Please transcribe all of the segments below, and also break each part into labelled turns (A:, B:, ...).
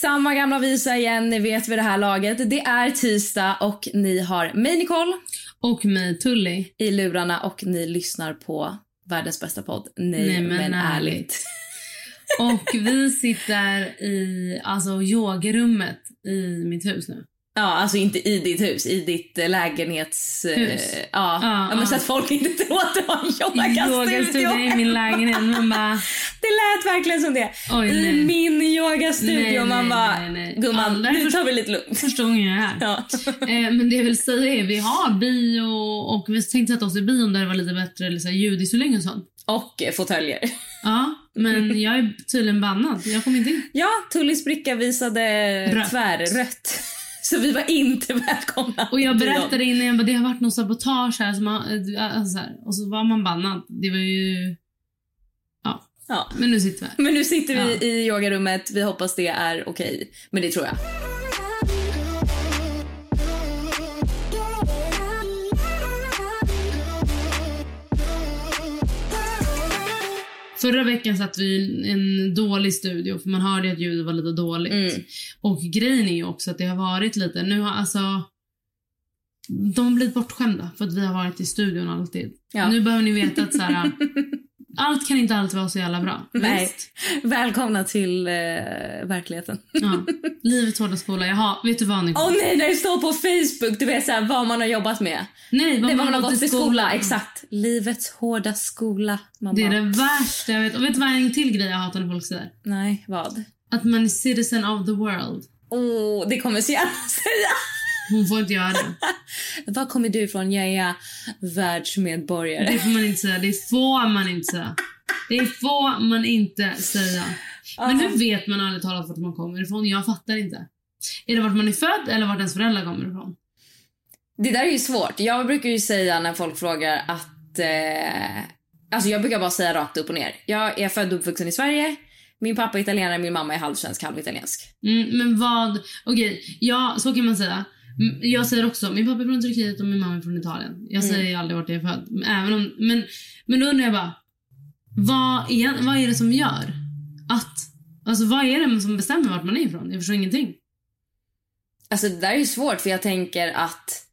A: Samma gamla visa igen, ni vet vid det här laget. Det är tisdag och ni har mig Nicole
B: Och mig Tully.
A: i lurarna och ni lyssnar på världens bästa podd. Nej,
B: Nej,
A: men,
B: men
A: ärligt.
B: ärligt. Och vi sitter i alltså, yogarummet i mitt hus nu.
A: Ja, alltså inte i ditt hus, i ditt eh, lägenhets... eh,
B: Hus.
A: ja,
B: Ja,
A: ja, men
B: ja.
A: så att folk inte tror att det var en
B: Yogastudio
A: yogastudio.
B: i min lägenhet. Man bara,
A: Det lät verkligen som det.
B: Oj,
A: I
B: nej.
A: min yogastudio.
B: Nej,
A: man
B: nej,
A: bara,
B: nej, nej.
A: gumman,
B: Alla
A: nu tar vi lite lugnt.
B: första gången jag är här.
A: Ja.
B: Eh, men det jag vill säga är vi har bio och vi tänkte sätta oss i bion där det var lite bättre här, ljudisolering och sånt.
A: Och eh, fåtöljer.
B: Ja, men jag är tydligen bannad. Jag kom inte in.
A: Ja, Tullys bricka visade
B: Rött.
A: tvärrött. Så vi var inte välkomna.
B: Och jag berättade innan, jag bara, det har varit något sabotage här. Så man, alltså, så här. Och så var man bannad. Det var ju... Ja,
A: Ja.
B: men nu sitter vi här.
A: Men nu sitter vi
B: Ja.
A: i yogarummet. Vi hoppas det är okej. Men det tror jag.
B: Förra veckan satt vi i en dålig studio för man hörde att ljudet var lite dåligt.
A: Mm.
B: Och grejen är ju också att det har varit lite, nu har alltså de har blivit bortskämda för att vi har varit i studion alltid.
A: Ja.
B: Nu behöver ni veta att så här, allt kan inte alltid vara så jävla bra.
A: Nej.
B: Visst?
A: Välkomna till eh, verkligheten.
B: Ja. Livets hårda skola. Jaha, vet du vad?
A: Åh nej, när det står på Facebook, du vet så här, vad man har jobbat med.
B: Nej, vad
A: Det var man har
B: gått
A: i skola. Exakt. Livets hårda skola. Man
B: Det är det värsta jag vet. Och vet du vad en till grej jag hatar när folk säger?
A: Nej, vad?
B: Att man är citizen of the world.
A: Åh, det kommer så gärna säga.
B: Hon får inte göra det.
A: Var kommer du ifrån? Jag är världsmedborgare.
B: Det får man inte säga. Det får man inte säga. Det får man inte säga. Men hur vet man ärligt talat vart man kommer ifrån? Jag fattar inte. Är det vart man är född eller vart ens föräldrar kommer ifrån?
A: Det där är ju svårt. Jag brukar ju säga när folk frågar att... Eh, alltså jag brukar bara säga rakt upp och ner. Jag är född och uppvuxen i Sverige. Min pappa är italienare, min mamma är halvsvensk, halvitaliensk.
B: Mm, men vad... Okej, ja, så kan man säga. Mm, Jag säger också, min pappa är från Turkiet och min mamma är från Italien. Jag säger ju aldrig vart jag är född. Även om, men, men då undrar jag bara, vad är, vad är det som gör att... Alltså vad är det som bestämmer vart man är ifrån? Jag förstår ingenting.
A: Alltså det där är ju svårt för jag tänker att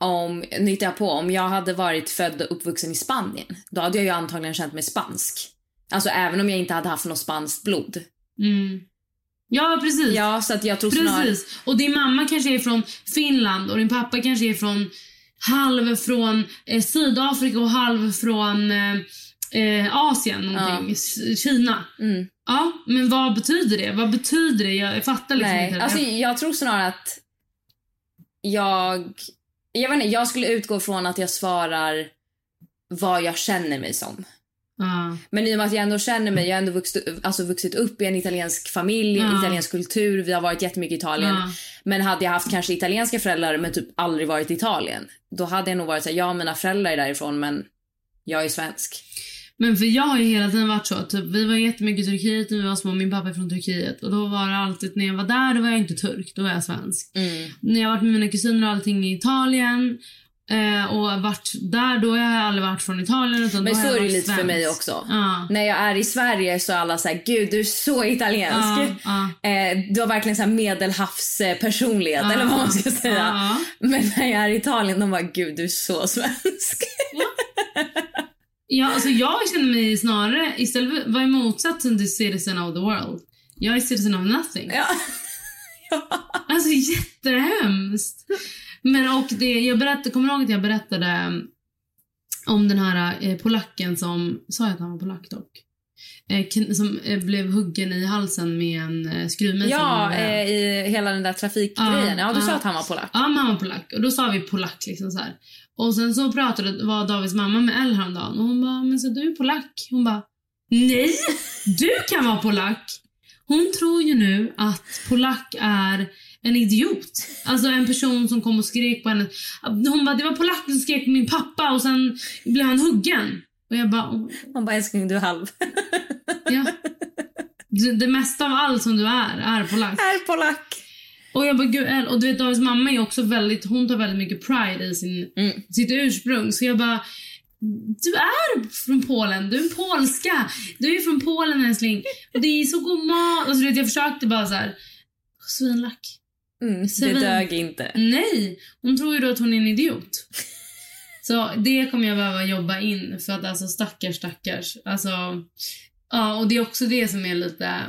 A: om, nu hittar jag på, om jag hade varit född och uppvuxen i Spanien, då hade jag ju antagligen känt mig spansk. Alltså även om jag inte hade haft något spanskt blod.
B: Mm. Ja, precis.
A: Ja, så att jag tror snarare...
B: Precis. Och din mamma kanske är från Finland och din pappa kanske är från halv från eh, Sydafrika och halv från eh, eh, Asien någonting. S- Kina.
A: Mm.
B: Ja, men vad betyder det? Vad betyder det? Jag fattar liksom
A: Nej,
B: inte. det.
A: alltså jag tror snarare att jag... Jag vet inte, jag skulle utgå från att jag svarar vad jag känner mig som. Men i och med att jag ändå känner mig, jag har ändå vuxit, alltså vuxit upp i en italiensk familj,
B: Ja.
A: italiensk kultur, vi har varit jättemycket i Italien.
B: Ja.
A: Men hade jag haft kanske italienska föräldrar men typ aldrig varit i Italien, då hade jag nog varit såhär, ja mina föräldrar är därifrån men jag är svensk.
B: Men för jag har ju hela tiden varit så. Typ, vi var jättemycket i Turkiet när vi var små. Min pappa är från Turkiet. Och då var det alltid, när jag var där då var jag inte turk. Då var jag svensk.
A: Mm.
B: När jag har varit med mina kusiner och allting i Italien. Eh, och varit där, då har jag aldrig varit från Italien. Utan
A: Men så är det lite för
B: svensk.
A: mig också.
B: Ja.
A: När jag är i Sverige så är alla såhär, gud du är så italiensk.
B: Ja, ja.
A: Eh, du har verkligen så här medelhavspersonlighet
B: Ja.
A: eller vad man ska säga.
B: Ja.
A: Men när jag är i Italien de bara, gud du är så svensk.
B: Ja, alltså jag känner mig snarare, istället för vara i motsatsen till citizen of the world. Jag är citizen of nothing.
A: ja.
B: Alltså jättehemskt. Men och det, jag berättade, kommer ihåg att jag berättade om den här eh, polacken som, sa jag att han var polack dock? Eh, som eh, blev huggen i halsen med en eh, skruvmejsel.
A: Ja, i hela den där trafikgrejen. Ja, du sa
B: ja.
A: att han var polack.
B: Ja, men han var polack. Och då sa vi polack liksom så här. Och sen så pratade, var Davids mamma med Elle häromdagen och hon bara, men så du är polack? Hon bara, nej! Du kan vara polack! Hon tror ju nu att polack är en idiot. Alltså en person som kom och skrek på henne. Hon bara, det var polacken som skrek på min pappa och sen blev han huggen. Och jag bara, "Åh,
A: Hon bara, älskling du är halv.
B: ja. Det, det mesta av allt som du är, är polack.
A: är polack.
B: Och jag bara, gud. Och du vet Davids mamma är också väldigt, hon tar väldigt mycket pride i sin,
A: Mm.
B: sitt ursprung. Så jag bara, du är från Polen, du är polska. Du är från Polen älskling. Och det är så god mat. Alltså, du vet, jag försökte bara så här, svinlack.
A: Mm, det dög inte.
B: Nej, hon tror ju då att hon är en idiot. Så det kommer jag behöva jobba in för att alltså stackars stackars. Alltså, ja och det är också det som är lite,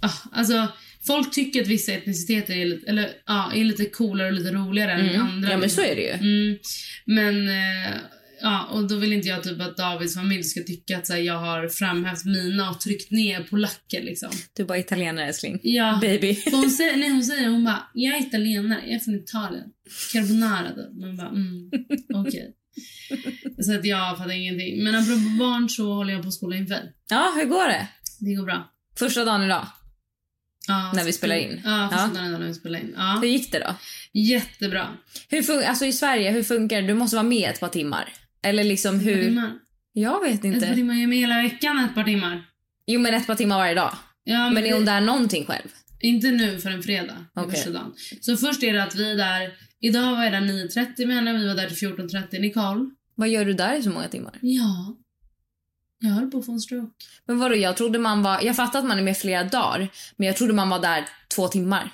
B: ja alltså folk tycker att vissa etniciteter är lite, eller, ja, är lite coolare och lite roligare än
A: Mm.
B: andra.
A: Ja men så är det ju.
B: Mm. Men eh, ja, och då vill inte jag typ att Davids familj ska tycka att så här, jag har framhävt mina och tryckt ner polacker liksom.
A: Du bara italienare älskling.
B: Ja.
A: Baby.
B: För hon säger, nej, hon säger hon bara, jag är italienare, jag är från Italien. Carbonara då. Man bara, mm, okej. Så att jag fattar ingenting. Men apropå barn så håller jag på att skola inför.
A: Ja, hur går det?
B: Det går bra.
A: Första dagen idag.
B: Ja,
A: När vi spelar in.
B: Ja, första
A: Ja.
B: dagen när vi spelar in. Ja.
A: Hur gick det då?
B: Jättebra.
A: Hur fun- alltså i Sverige, hur funkar det? Du måste vara med ett par timmar. Eller liksom hur?
B: timmar.
A: Jag vet
B: Ett par
A: inte.
B: timmar. Är med hela veckan ett par timmar.
A: Jo men ett par timmar varje dag.
B: Ja,
A: Men är
B: det-
A: hon där någonting själv?
B: Inte nu förrän fredag. Okay. Så först är det att vi är där. Idag var jag där 9.30 med henne. Vi var där till 14.30. Nicole.
A: Vad gör du där i så många timmar?
B: Ja. Jag höll på att få en stroke.
A: Men vadå, jag trodde man var... Jag fattar att man är med flera dagar. Men jag trodde man var där två timmar.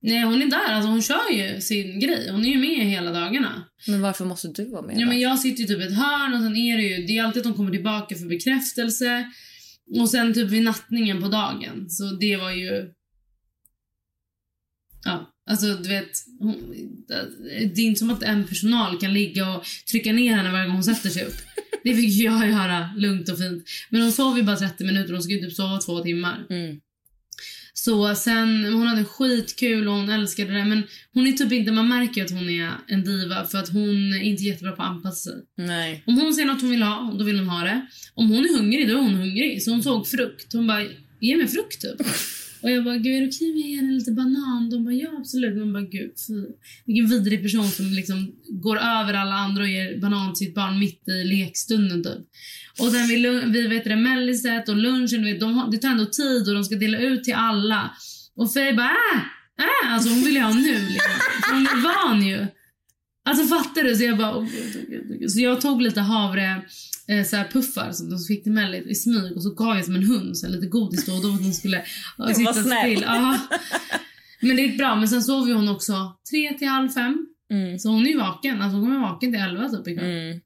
B: Nej, hon är där. Alltså, hon kör ju sin grej. Hon är ju med hela dagarna.
A: Men varför måste du vara med
B: Ja,
A: då?
B: men jag sitter ju typ i ett hörn och sen är det ju... Det är alltid att de kommer tillbaka för bekräftelse. Och sen typ vid nattningen på dagen. Så det var ju... Ja, alltså du vet. Hon, det är inte som att en personal kan ligga och trycka ner henne varje gång hon sätter sig upp. Det fick ju jag göra lugnt och fint. Men hon sov ju bara 30 minuter. Hon ju typ sova två timmar.
A: Mm.
B: Så sen, hon hade skitkul och hon älskade det. Men hon är typ inte, man märker att hon är en diva för att hon är inte jättebra på att anpassa sig.
A: Nej.
B: Om hon ser något hon vill ha, då vill hon ha det. Om hon är hungrig, då är hon hungrig. Så hon såg frukt. Hon bara, ge mig frukt typ. Och jag bara, gud är det okej om jag ger henne lite banan? De bara, ja absolut. Men bara, gud fy. Vilken vidrig person som liksom går över alla andra och ger banan till sitt barn mitt i lekstunden typ. Och sen vid, lun- vid vet det, melliset och lunchen, vet, de har, det tar ändå tid och de ska dela ut till alla. Och Faye bara, äh, äh. Alltså hon vill ju ha nu liksom. Hon är van ju. Alltså fattar du? Så jag bara, oh, gud, oh, gud, oh, gud. Så jag tog lite havre eh, så här puffar som de fick Mellit i smyg och så gav jag som en hund så här, lite godis då och då för att hon skulle
A: var
B: sitta still. Ja. Men det gick bra. Men sen sov ju hon också tre till halv fem.
A: Mm.
B: Så hon är ju vaken. Alltså hon kommer vaken till elva typ ikväll.
A: Mm.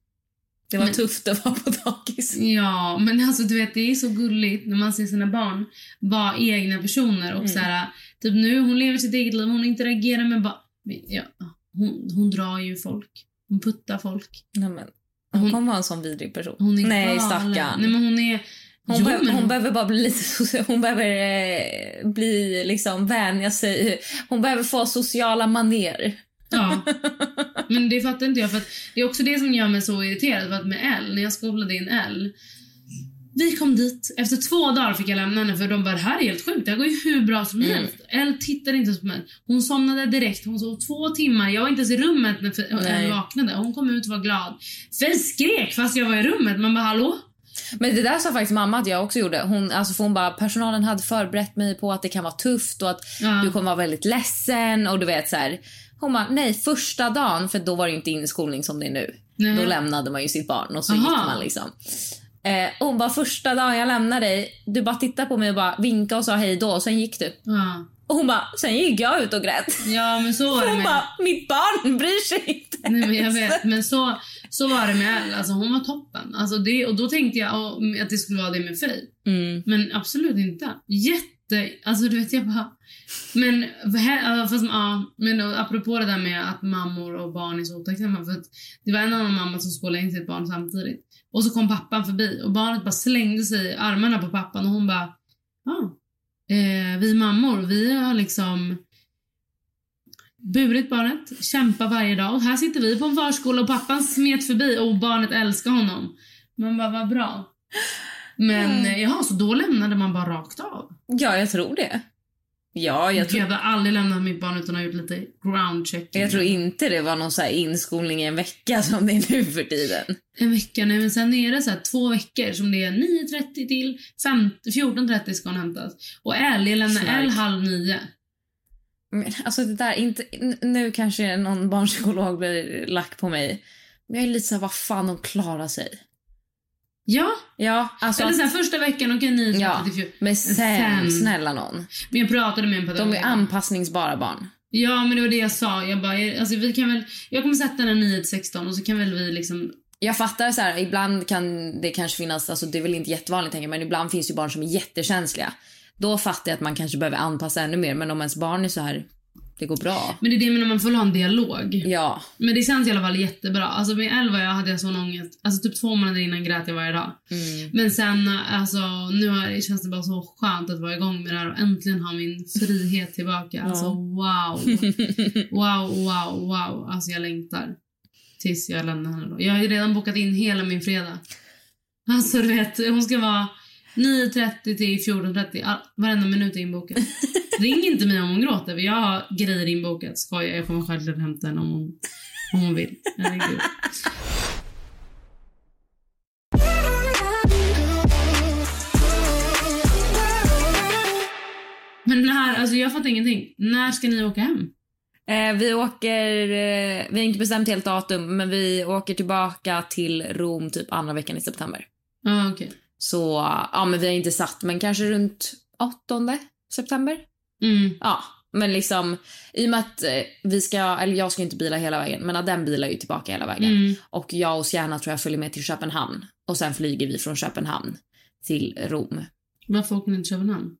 A: Det var
B: Men-
A: tufft att vara på dagis.
B: Ja, men alltså du vet det är så gulligt när man ser sina barn vara egna personer och
A: Mm.
B: så här, typ nu hon lever sitt eget liv, hon interagerar med barn. Ja, hon, hon drar ju folk. Hon puttar folk.
A: Nej, men, hon
B: Hon-
A: kommer vara en sån vidrig person.
B: Hon är
A: Nej, stackarn.
B: Nej men hon är...
A: Hon,
B: jo,
A: behöver,
B: men
A: hon behöver bara bli lite. Hon behöver eh, bli liksom vänja sig. Hon behöver få sociala maner.
B: Ja. Men det fattar inte jag. För det är också det som gör mig så irriterad. För att med L, när jag skolade in L. Vi kom dit. Efter två dagar fick jag lämna henne för de bara, det här är helt sjukt. Det här går ju hur bra som
A: Mm.
B: helst. L tittade inte på mig. Hon somnade direkt. Hon sov två timmar. Jag var inte ens i rummet när
A: Nej.
B: L vaknade. Hon kom ut och var glad. Faye skrek fast jag var i rummet. Man bara, hallå?
A: Men det där sa faktiskt mamma att jag också gjorde. Hon, alltså för hon bara, personalen hade förberett mig på att det kan vara tufft och att
B: Ja.
A: du kommer vara väldigt ledsen och du vet så här. Hon bara, nej första dagen, för då var det inte inskolning som det är nu.
B: Nej.
A: Då lämnade man ju sitt barn och så
B: Aha.
A: gick man liksom. Eh, och hon bara, första dagen jag lämnade dig, du bara tittade på mig och bara vinkade och sa hej då och sen gick du.
B: Ja.
A: Och hon bara, sen gick jag ut och grät.
B: ja, men så var det
A: Hon
B: med
A: bara, mitt barn bryr sig inte.
B: Nej, men jag vet. Men så, så var det med Elle. Alltså, hon var toppen. Alltså, det, och då tänkte jag att det skulle vara det med Faye.
A: Mm.
B: Men absolut inte. jätte... Alltså du vet jag bara... Men, fast, ja, men apropå det där med att mammor och barn är så otacksamma. För att det var en annan mamma som skulle in sitt barn samtidigt. Och så kom pappan förbi och barnet bara slängde sig i armarna på pappan och hon bara... Ja, eh, vi mammor, vi har liksom burit barnet, kämpar varje dag. Och här sitter vi på en förskola och pappan smet förbi och barnet älskar honom. Man bara, vad bra. Men mm. jaha, så då lämnade man bara rakt av?
A: Ja, jag tror det. Ja, jag,
B: tror... jag hade aldrig lämnat mitt barn utan att ha gjort lite ground checking.
A: Jag tror inte det var någon så inskolning i en vecka som det är nu för tiden.
B: En vecka? Nej, men sen är det så två veckor som det är 9.30 till 14.30 ska hon hämtas. Och L, jag lämnar L halv nio.
A: Men alltså det där, inte, nu kanske någon barnpsykolog blir lack på mig. Men jag är lite såhär, vad fan, de klarar sig.
B: Ja.
A: ja
B: alltså Eller sen första veckan, okej okay, 9
A: ja, 14. Men sen, sen, snälla någon.
B: Men jag pratade med en pedagog.
A: De är anpassningsbara barn.
B: Ja, men det var det jag sa. Jag bara, alltså vi kan väl, jag kommer sätta den 9 till 16 och så kan väl vi liksom
A: jag fattar så här, ibland kan det kanske finnas, alltså det är väl inte jättevanligt tänker men ibland finns ju barn som är jättekänsliga. Då fattar jag att man kanske behöver anpassa ännu mer. Men om ens barn är så här, det går bra.
B: Men det är det med när man får ha en dialog.
A: Ja.
B: Men det känns i alla fall jättebra. Alltså med Elva jag hade jag sån ångest. Alltså typ två månader innan grät jag varje dag.
A: Mm.
B: Men sen alltså nu har, känns det bara så skönt att vara igång med det här och äntligen ha min frihet tillbaka. Ja. Alltså wow. wow, wow, wow. Alltså jag längtar. Tills jag lämnar henne då. Jag har ju redan bokat in hela min fredag. Alltså du vet, hon ska vara 9.30 till 14.30. Varenda minut är inbokad. Ring inte mig om hon gråter, jag har grejer inbokat. Skojar, jag kommer självklart hämta henne om hon, om hon vill. Herregud. Men när, alltså jag fattar ingenting. När ska ni åka hem?
A: Eh, vi åker, eh, vi har inte bestämt helt datum, men vi åker tillbaka till Rom typ andra veckan i september.
B: Ah, okay.
A: Så ja, men vi har inte satt, men kanske runt 8 september.
B: Mm.
A: Ja, men liksom i och med att eh, vi ska, eller jag ska inte bila hela vägen, men den bilar ju tillbaka hela vägen.
B: Mm.
A: Och jag och Sienna tror jag följer med till Köpenhamn och sen flyger vi från Köpenhamn till Rom.
B: Varför åker ni till Köpenhamn?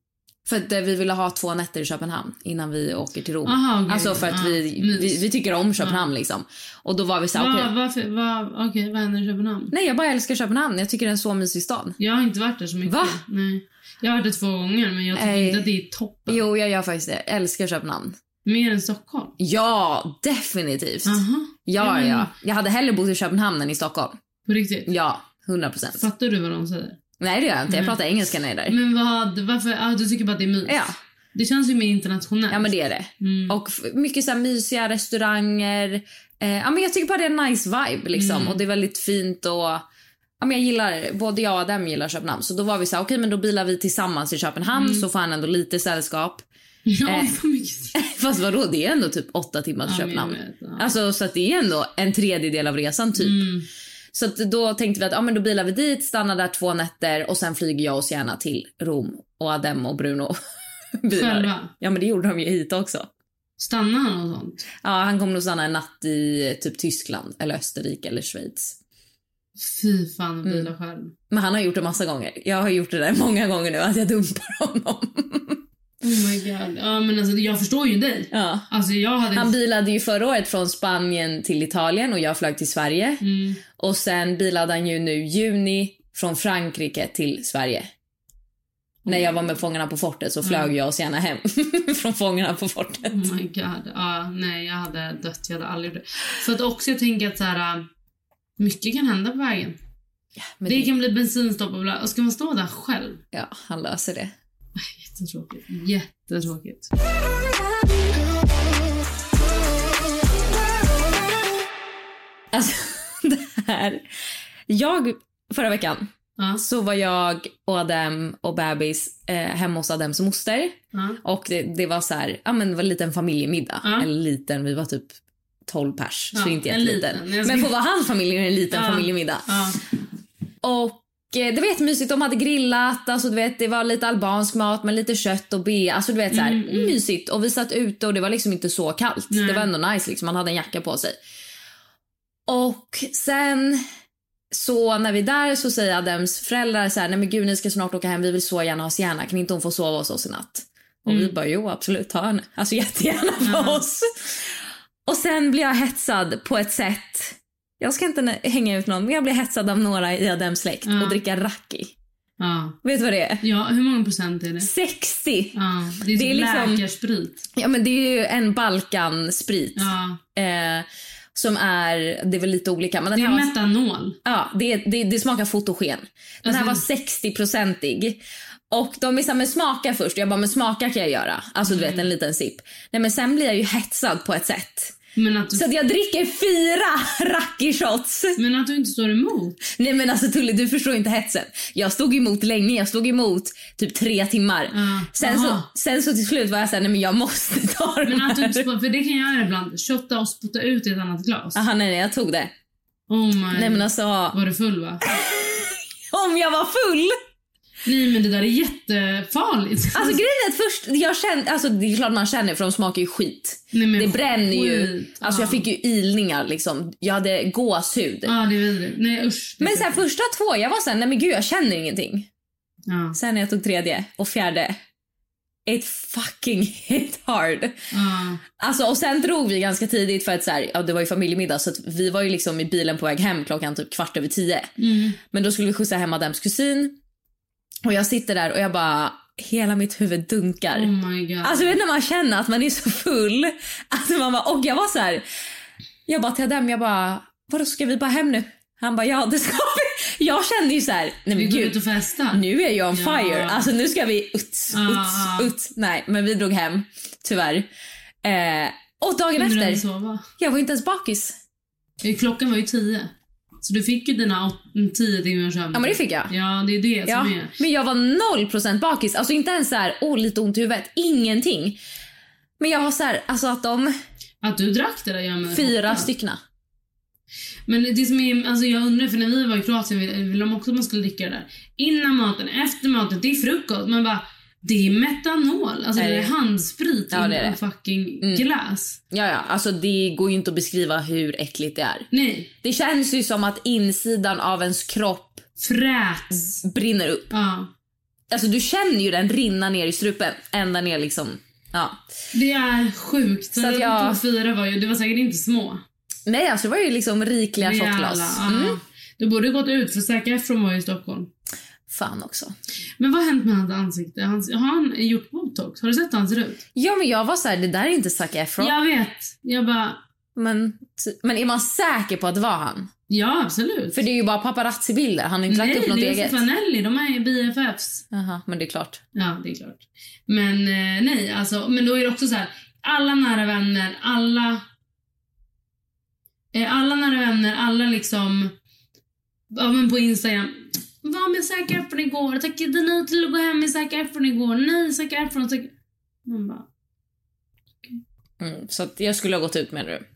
A: För att eh, vi ville ha två nätter i Köpenhamn innan vi åker till Rom.
B: Aha, okay.
A: Alltså för att ah, vi, vi, vi, tycker om Köpenhamn ah. liksom. Och då var vi såhär,
B: okej. Va, okay. va, okay, vad händer i Köpenhamn?
A: Nej jag bara älskar Köpenhamn. Jag tycker det är en så mysig stad.
B: Jag har inte varit där så mycket.
A: Va?
B: Nej. Jag har varit där två gånger men jag tycker inte att det är toppen.
A: Jo jag gör faktiskt det. Jag älskar Köpenhamn.
B: Mer än Stockholm?
A: Ja, definitivt.
B: Aha.
A: Ja, ja, ja. Jag hade hellre bott i Köpenhamn än i Stockholm.
B: På riktigt?
A: Ja, 100 procent.
B: Fattar du vad de säger?
A: Nej det gör jag inte. Jag pratar engelska när jag är där.
B: Men vad, varför, ah, du tycker bara att det är mys?
A: Ja.
B: Det känns ju mer internationellt.
A: Ja men det är det.
B: Mm.
A: Och mycket så här mysiga restauranger. Eh, ja men jag tycker bara det är en nice vibe liksom. Mm. Och det är väldigt fint och ja, men jag gillar, både jag och Adam gillar Köpenhamn. Så då var vi så okej okay, men då bilar vi tillsammans till Köpenhamn mm. så får han ändå lite sällskap.
B: Ja, eh, för mycket.
A: Fast vadå, det är ändå typ åtta timmar till ja, Köpenhamn. Vet, ja. Alltså så att det är ändå en tredjedel av resan typ.
B: Mm.
A: Så då tänkte vi att ja, men då bilar vi dit, stannar där två nätter och sen flyger jag och Sienna till Rom och Adem och Bruno bilar.
B: Själva?
A: Ja men det gjorde de ju hit också.
B: Stannar han och sånt?
A: Ja han kommer nog stanna en natt i typ Tyskland eller Österrike eller Schweiz.
B: Fy fan att bila mm. själv.
A: Men han har gjort det massa gånger. Jag har gjort det där många gånger nu att jag dumpar honom.
B: Oh my god. Ja men alltså jag förstår ju dig.
A: Ja.
B: Alltså jag hade...
A: Han bilade ju förra året från Spanien till Italien och jag flög till Sverige.
B: Mm.
A: Och sen bilade han ju nu juni från Frankrike till Sverige. När jag var med Fångarna på fortet så flög mm. jag och Sienna hem från Fångarna på fortet.
B: Oh my god. Ja, nej, jag hade dött. Jag hade aldrig det. För att också jag tänker att så här, mycket kan hända på vägen.
A: Ja,
B: det, det kan bli bensinstopp och, och ska man stå där själv?
A: Ja, han löser det.
B: Jättetråkigt. Jättetråkigt.
A: Alltså, det här... Jag, förra veckan,
B: Ja.
A: så var jag och Adem och bebis eh, hemma hos Adems moster.
B: Ja.
A: Och det, det, var så här, ja men det var en liten familjemiddag.
B: Ja.
A: Eller liten, vi var typ 12 pers. Så inte
B: en
A: jätteliten.
B: liten.
A: Men att vara hans familj är en liten familjemiddag. Och det var jättemysigt. De hade grillat. Alltså, du vet, det var lite albansk mat med lite kött och be. Alltså, du vet, så här,
B: Mm, mm.
A: Mysigt. Och vi satt ute och det var liksom inte så kallt.
B: Nej.
A: Det var ändå nice. Liksom. Man hade en jacka på sig. Och sen så när vi är där så säger Adams föräldrar så här, nej men gud ni ska snart åka hem, vi vill så gärna ha Sienna, kan inte hon få sova hos oss i natt? Och vi bara, jo absolut, ta henne. Alltså jättegärna för oss. Och sen blir jag hetsad på ett sätt, jag ska inte hänga ut någon, men jag blir hetsad av några i Adams släkt
B: Ja.
A: och dricka raki.
B: Ja.
A: Vet du vad det är?
B: ja, hur många procent är det?
A: 60!
B: Ja, det är,
A: Det är
B: typ
A: liksom-
B: läkarsprit.
A: Ja men det är ju en Balkansprit.
B: Ja.
A: Eh, som är, det är väl lite olika. Men den
B: Det är
A: här var,
B: metanol.
A: ja, det, det, det smakar fotogen. Den här var
B: Alltså-
A: 60-procentig. Och de är såhär, men smaka först. Jag bara, men smaka kan jag göra. Alltså du vet en liten sipp. Nej men sen blir jag ju hetsad på ett sätt.
B: Du,
A: Så att jag dricker fyra raki shots.
B: men att du inte står emot.
A: Nej men alltså Tully du förstår inte hetsen. Jag stod emot länge, jag stod emot typ tre timmar.
B: Ja.
A: Sen, så, sen så till slut var jag såhär, nej men jag måste ta den
B: Men att du inte för det kan jag göra ibland. Shotta och spotta ut i ett annat glas.
A: Aha, nej nej jag tog det.
B: Oh my.
A: Nej men alltså,
B: Var du full va?
A: om jag var full.
B: Nej men det där är jättefarligt.
A: Alltså grejen är att först, jag kände, alltså det är klart man känner för de smakar ju skit.
B: Nej, men
A: Det bränner ju.
B: skit.
A: Alltså jag
B: Ja.
A: fick ju ilningar liksom. Jag hade gåshud.
B: Ja det är vidrigt. Nej usch.
A: Men här, första två, jag var såhär, nej men gud jag känner ingenting.
B: Ja.
A: Sen när jag tog tredje och fjärde, it fucking hit hard.
B: Ja.
A: Alltså och sen drog vi ganska tidigt för att så här, ja det var ju familjemiddag så vi var ju liksom i bilen på väg hem klockan typ kvart över tio.
B: Mm.
A: Men då skulle vi skjutsa hem Adams kusin. Och jag sitter där och jag bara, hela mitt huvud dunkar.
B: Oh my god.
A: Alltså vet när man känner att man är så full. Alltså man bara, och jag var så här. Jag bara till Adam, jag bara, vadå ska vi bara hem nu? Han bara, ja det ska vi. Jag kände ju så här, nej men gud.
B: och festar.
A: Nu är jag on
B: Ja.
A: fire. Alltså nu ska vi uts,
B: Ja,
A: uts, uts. Nej men vi drog hem, tyvärr. Eh, och dagen
B: Kunde
A: efter, jag var inte ens bakis.
B: Eh, Klockan var ju tio. Så du fick ju dina åt- tio timmars sömn.
A: Ja men det fick jag.
B: Ja det är det
A: Ja,
B: som är.
A: men jag var noll procent bakis. Alltså inte ens så här, åh lite ont i huvudet. Ingenting. Men jag var så här, alltså att de
B: Att du drack det där mig
A: fyra styckna.
B: Men det som är, alltså jag undrar, för när vi var i Kroatien ville de också att man skulle dricka det där. Innan maten, efter maten, det är frukost. Man bara, det är metanol. Alltså det är
A: det?
B: handsprit
A: Ja,
B: i
A: det är
B: en
A: det.
B: fucking
A: Mm.
B: glass.
A: Ja, ja, alltså det går ju inte att beskriva hur äckligt det är.
B: Nej,
A: Det känns ju som att insidan av ens kropp
B: fräts.
A: brinner upp.
B: Ja.
A: Alltså du känner ju den rinna ner i strupen, ända ner liksom. Ja.
B: Det är sjukt. Så
A: att jag-
B: fyra var ju, det var säkert inte små.
A: Nej, alltså det var ju liksom rikliga
B: Rejäla,
A: shotglas. Mm.
B: Du borde gått ut för Zac Efron var i Stockholm.
A: Fan också.
B: Men vad har hänt med hans ansikte? Hans, har han gjort botox? Har du sett hur han ser ut?
A: Ja, men jag var så här, det där är inte Zac Efron.
B: Jag vet. Jag bara,
A: Men, men är man säker på att det var han?
B: ja absolut.
A: För det är ju bara paparazzi-bilder, han har inte lagt upp något
B: det är
A: eget.
B: Fanelli, de är ju BFFs.
A: Jaha, men det är klart.
B: Ja, det är klart. Men eh, nej, alltså, men då är det också så här. Alla nära vänner, alla... Eh, alla nära vänner, alla liksom... Ja, men på Instagram. Var med Zac Efron igår. Tackade nej till att gå hem med Zac Efron igår. Nej, Zac Efron. Zac... Man bara...
A: Mm, så jag skulle ha gått ut med du.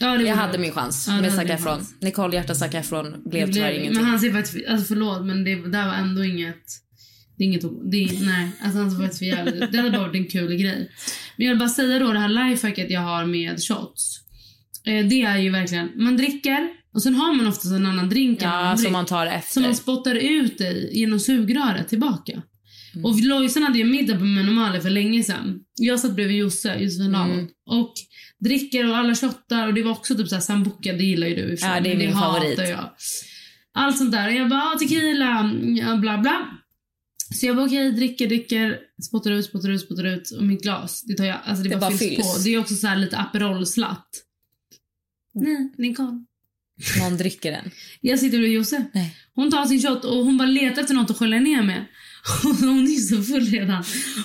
B: Ja, det
A: Jag hade
B: bra.
A: min chans
B: Ja, det
A: med Zac Efron. Nicole Hjärta Zac Efron blev
B: Det
A: tyvärr ingenting.
B: Men han ser faktiskt, alltså förlåt men det där var ändå inget, det är inget, det är, nej, alltså han ser faktiskt för jävligt ut. Det hade bara varit en kul grej. Men jag vill bara säga då det här lifehacket jag har med shots. Eh, det är ju verkligen, man dricker och sen har man oftast en annan drink
A: Ja,
B: annan
A: som man tar
B: som
A: efter.
B: man spottar ut i genom sugröret tillbaka.
A: Mm.
B: Och Lojsan hade ju middag på Menomale för länge sedan. Jag satt bredvid Josse, Josefin.
A: Mm.
B: Och dricker och alla shottar och det var också typ såhär sambuca, det gillar ju du i och för sig,
A: Ja, det är min
B: hatar
A: favorit.
B: Jag. Allt sånt där. Och jag bara, ah, tequila, ja, bla bla. Så jag bara okej, dricker, dricker, spottar ut, spottar ut, spottar ut. Och mitt glas, det tar jag, alltså det,
A: Det
B: bara,
A: bara
B: fylls,
A: fylls.
B: på. Det är också så här lite Aperol-slatt. Nej, Nicole.
A: Någon dricker den.
B: Jag sitter bredvid Josse.
A: Nej.
B: Hon tar sin shot och hon bara letar efter något att skölja ner med. Hon är så full redan.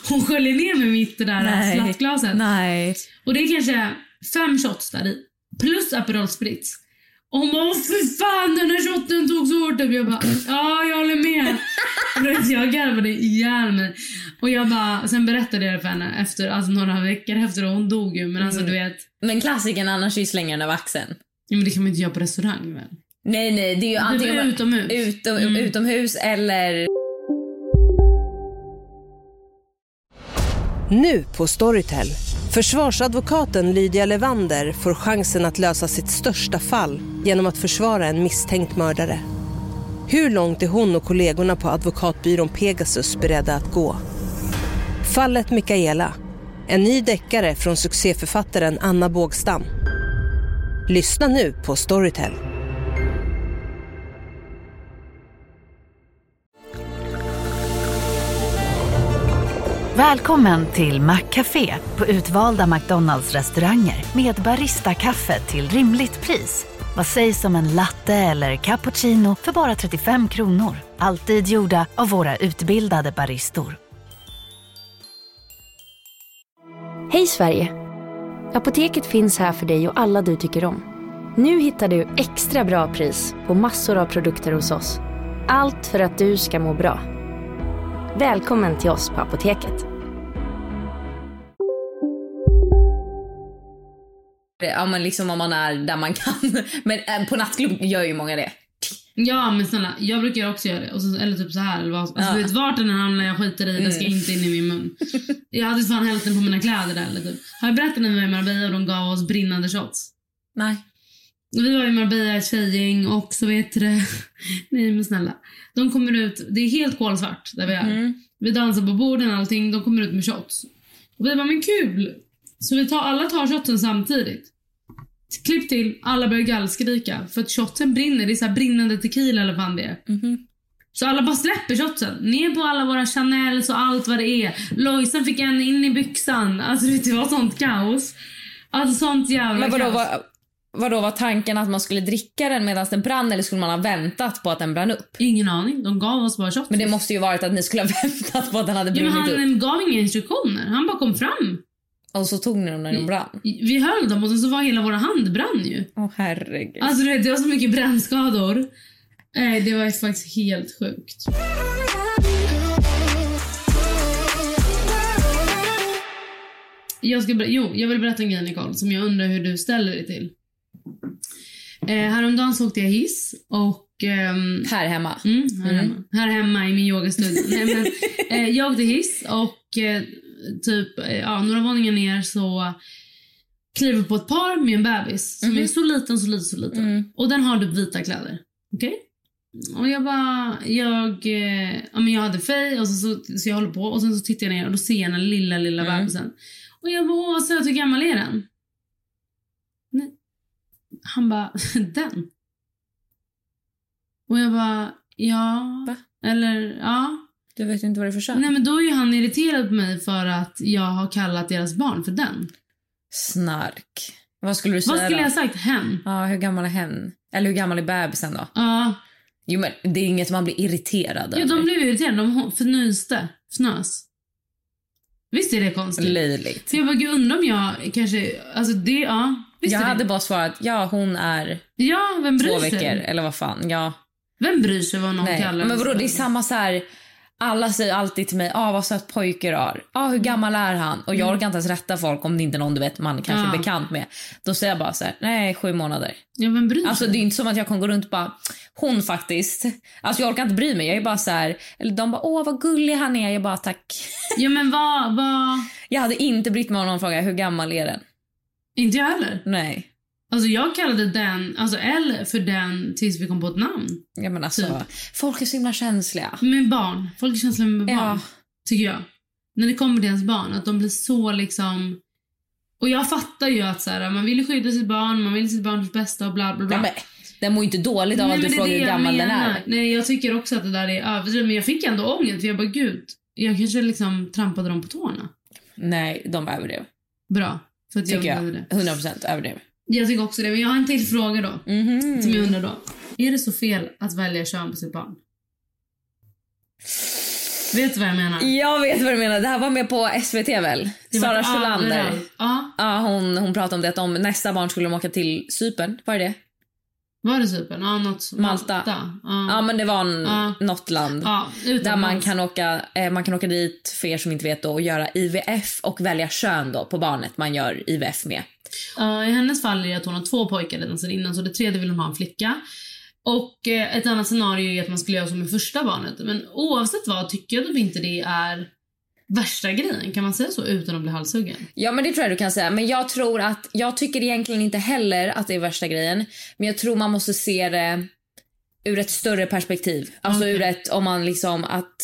B: Hon sköljer ner med mitt det där
A: Nej.
B: slattglaset.
A: Nej.
B: Och det är kanske fem shots där i. Plus Aperol Spritz. Och hon bara, fy fan den här shotten tog så hårt upp. Jag bara, ja jag håller med. Jag garvade ihjäl mig. Och jag bara, sen berättade jag det för henne efter, alltså några veckor efter och hon dog ju. Men alltså du vet,
A: Men klassiken annars är ju slänga den över axeln.
B: Ja, men det kan man inte göra på restaurang väl?
A: Nej, nej, det är ju antingen
B: Typ utomhus.
A: utom,
B: Mm.
A: utomhus eller...
C: Nu på Storytel. Försvarsadvokaten Lydia Levander får chansen att lösa sitt största fall genom att försvara en misstänkt mördare. Hur långt är hon och kollegorna på advokatbyrån Pegasus beredda att gå? Fallet Mikaela. En ny deckare från succéförfattaren Anna Bågstam. Lyssna nu på Storytel.
D: Välkommen till Maccafé på utvalda McDonalds restauranger med Baristakaffe till rimligt pris. Vad sägs om en latte eller cappuccino för bara 35 kronor? Alltid gjorda av våra utbildade baristor.
E: Hej Sverige! Apoteket finns här för dig och alla du tycker om. Nu hittar du extra bra pris på massor av produkter hos oss. Allt för att du ska må bra. Välkommen till oss på Apoteket.
A: Ja men liksom om man är där man kan. Men eh, på nattklubb gör ju många det.
B: Ja men snälla, jag brukar också göra det. Och så, eller typ så här. Eller vad, alltså,
A: Ja.
B: vet, vart den hamnar jag skiter i, det ska
A: Mm.
B: inte in i min mun. Jag hade fan hälften på mina kläder där. Eller typ. Har jag berättat när vi var i Marbella och de gav oss brinnande shots?
A: Nej.
B: Vi var i Marbella ett tjejgäng och så vet det. Nej men snälla. De kommer ut, det är helt kolsvart där vi är.
A: Mm.
B: Vi dansar på borden och allting, de kommer ut med shots. Och vi bara, men kul! Så vi tar, alla tar shotsen samtidigt. Klipp till, alla börjar gallskrika för att shotsen brinner. Det är så brinnande tequila eller vad det är.
A: Mhm.
B: Så alla bara släpper shotsen. Ner på alla våra Chanels och allt vad det är. Lojsan fick en in i byxan. Alltså det var sånt kaos. Alltså sånt jävla
A: Men vadå
B: kaos.
A: var, vadå var tanken att man skulle dricka den medan den brann eller skulle man ha väntat på att den brann upp?
B: Ingen aning. De gav oss bara shots.
A: Men det måste ju varit att ni skulle ha väntat på att den hade
B: ja, men
A: brunnit
B: han
A: upp.
B: gav inga instruktioner. Han bara kom fram.
A: Och så tog ni dem när den brann.
B: Vi höll dem och så var hela våra hand brann ju.
A: Åh herregud.
B: Alltså det var så mycket brännskador. Nej, det var faktiskt helt sjukt. Jag, ska, jo, jag vill berätta en grej Nicole som jag undrar hur du ställer dig till. Eh, häromdagen så åkte jag hiss och... ehm,
A: Här hemma.
B: Mm, här,
A: Mm.
B: Hemma. här hemma i min yogastudio. Nej, men, eh, jag åkte hiss och eh, typ ja, några våningar ner så kliver på ett par med en bebis som
A: Mhm.
B: är så liten, så liten, så liten.
A: Mm.
B: Och den har typ vita kläder. Okej? Och jag bara, jag, eh, ja men jag hade fej och så, så, så jag håller på och sen så tittar jag ner och då ser jag den lilla, lilla
A: Mm.
B: bebisen. Och jag bara, vad söt, hur gammal är den? Nej. Han bara, den. Och jag bara, ja.
A: Va?
B: Eller, ja.
A: Du vet inte vad det är för kön?
B: Nej men då är ju han irriterad på mig för att jag har kallat deras barn för den.
A: Snark. Vad skulle du säga
B: Vad skulle
A: då?
B: jag ha sagt? Hen?
A: Ja, hur gammal är hen? Eller hur gammal är bebisen då?
B: Ja.
A: Jo men det är inget man blir irriterad
B: Jo, de blev irriterade. De fnyste. Fnös. Visst är det konstigt?
A: Löjligt.
B: För jag bara, gud undrar om jag kanske... Alltså det, ja. Visst
A: Jag
B: är det.
A: hade bara svarat ja hon är
B: Ja, vem bryr
A: två
B: sig?
A: veckor eller vad fan. Ja.
B: Vem bryr sig vad någon
A: Nej.
B: kallar
A: Men
B: en
A: vadå det är samma så här. Alla säger alltid till mig, ah vad söt pojke du har. Ah hur gammal är han? Och jag orkar inte ens rätta folk om det inte är någon du vet man kanske
B: Mm. Ja.
A: är bekant med. Då säger jag bara så här, nej sju månader.
B: Ja, vem bryr
A: Alltså det är inte som att jag kan gå runt och bara, hon faktiskt. Alltså jag orkar inte bry mig. Jag är bara så här, eller de bara, åh vad gullig han är. Jag bara tack.
B: Ja, men vad... vad...
A: Jag hade inte brytt mig om någon fråga, hur gammal är den?
B: Inte jag heller.
A: Nej.
B: Alltså jag kallade den, alltså L för den tills vi kom på ett namn.
A: Ja men alltså,
B: Typ.
A: folk är så himla känsliga.
B: Med barn. Folk är känsliga med barn.
A: Ja.
B: Tycker jag. När det kommer till ens barn. Att de blir så liksom... Och jag fattar ju att så här, man vill skydda sitt barn, man vill sitt barns bästa och bla bla bla.
A: Ja, men, den mår ju inte dåligt av
B: Nej,
A: att du frågar hur
B: jag
A: gammal den är.
B: Nej, jag tycker också att det där är överdrivet. Men jag fick ändå ångest för jag bara gud, jag kanske liksom trampade dem på tårna.
A: Nej, de överdrev.
B: Bra. För att jag
A: Tycker jag.
B: det.
A: 100% överdrev.
B: Jag tycker också det. Men jag har en till fråga då.
A: Mhm.
B: Som jag undrar då. Är det så fel att välja kön på sitt barn? Vet du vad jag menar?
A: Jag vet vad du menar. Det här var med på SVT väl? Sara Sjölander.
B: Ja.
A: Ja, hon, hon pratade om det att om nästa barn skulle de åka till Cypern. Var det det?
B: Var det Cypern? Ja, något.
A: Malta.
B: Ja.
A: Ja, men det var en,
B: Ja.
A: något land.
B: ja
A: Där man kan, åka, eh, man kan åka dit, för er som inte vet, då, och göra IVF och välja kön då på barnet man gör IVF med.
B: Ja, I hennes fall är det att hon har två pojkar redan sedan innan så det tredje vill hon ha en flicka. Och eh, ett annat scenario är att man skulle göra som med första barnet. Men oavsett vad tycker jag typ inte det är värsta grejen? Kan man säga så utan att bli halshuggen?
A: Ja, men det tror jag du kan säga. Men jag tror att, jag tycker egentligen inte heller att det är värsta grejen. Men jag tror man måste se det ur ett större perspektiv. Alltså
B: Okej.
A: ur ett, om man liksom att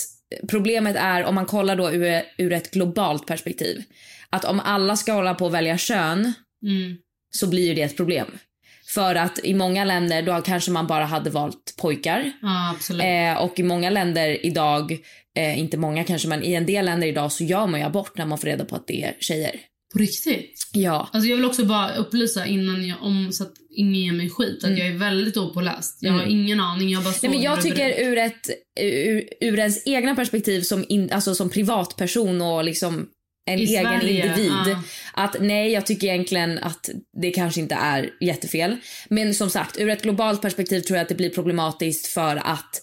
A: problemet är om man kollar då ur, ur ett globalt perspektiv. Att om alla ska hålla på att välja kön
B: Mm.
A: så blir ju det ett problem. För att i många länder då kanske man bara hade valt pojkar.
B: Absolut.
A: Eh, och i många länder idag, eh, inte många kanske, men i en del länder idag så gör man ju abort när man får reda på att det är tjejer.
B: På riktigt?
A: Ja.
B: Alltså jag vill också bara upplysa innan jag, om så att ingen ger mig skit, att jag är väldigt opåläst. Jag har
A: Mm.
B: ingen aning, jag bara
A: Nej, men jag tycker ur, ett, ur, ur ens egna perspektiv som, in, alltså som privatperson och liksom en
B: I
A: egen
B: Sverige,
A: individ.
B: ja.
A: Att nej, jag tycker egentligen att det kanske inte är jättefel. Men som sagt, ur ett globalt perspektiv tror jag att det blir problematiskt för att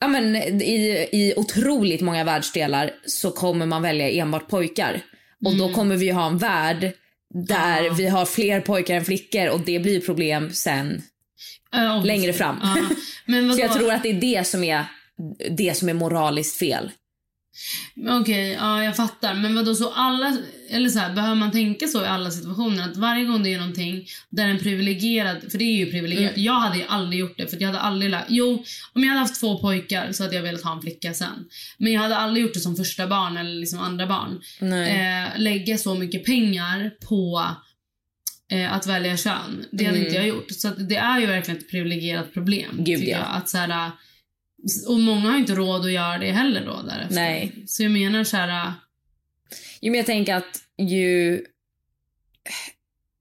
A: ja, men, i, i otroligt många världsdelar så kommer man välja enbart pojkar. Och då kommer vi ha en värld där
B: Mm. Ja.
A: vi har fler pojkar än flickor och det blir problem sen
B: obviously.
A: längre fram. Så jag tror att det är det som är det som är moraliskt fel.
B: Okej, ja jag fattar. Men vadå så alla, eller så här, behöver man tänka så i alla situationer? Att varje gång det är någonting där en privilegierad, för det är ju privilegierat.
A: Mm.
B: Jag hade ju aldrig gjort det för jag hade aldrig lagt, jo om jag hade haft två pojkar så hade jag velat ha en flicka sen. Men jag hade aldrig gjort det som första barn eller liksom andra barn. Eh, lägga så mycket pengar på eh, att välja kön. Det hade
A: Mm.
B: inte jag gjort. Så det är ju verkligen ett privilegierat problem.
A: Gud, ja.
B: jag. Att så här, och många har inte råd att göra det heller då därefter.
A: Nej.
B: Så jag menar så här...
A: Jo, men jag tänker att ju...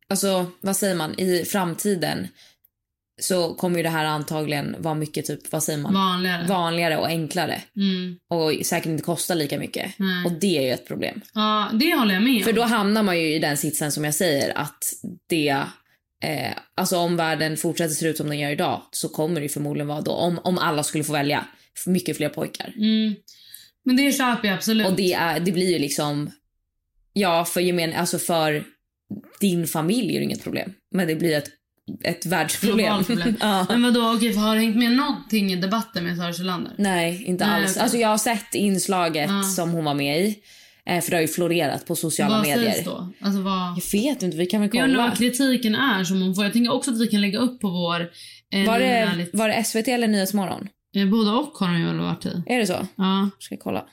A: Alltså, vad säger man? I framtiden så kommer ju det här antagligen vara mycket typ, vad säger man?
B: Vanligare.
A: Vanligare och enklare.
B: Mm.
A: Och säkert inte kosta lika mycket.
B: Nej.
A: Och det är ju ett problem.
B: Ja, det håller jag med om.
A: För då hamnar man ju i den sitsen som jag säger att det... Eh, alltså om världen fortsätter se ut som den gör idag så kommer det förmodligen vara då, om, om alla skulle få välja, mycket fler pojkar.
B: Mm. Men det köper jag absolut.
A: Och det, är, det blir ju liksom... Ja, för gemen, alltså för din familj är det inget problem. Men det blir ett, ett världsproblem.
B: Problem.
A: ja.
B: Men vadå, okej, har du hängt med någonting i debatten med Sara Sjölander?
A: Nej, inte
B: Nej,
A: alls.
B: okej.
A: Alltså jag har sett inslaget
B: Ja.
A: som hon var med i. Eh, för det har ju florerat på sociala
B: vad
A: medier.
B: sägs då? Alltså vad...
A: Jag vet inte, vi kan väl
B: Jag undrar
A: kolla.
B: vad kritiken är som hon får. Jag tänker också att vi kan lägga upp på vår... Eh,
A: Var det, var det SVT eller Nyhetsmorgon?
B: eh, Både och har hon ju varit i.
A: Är det så?
B: Ja.
A: Ska kolla.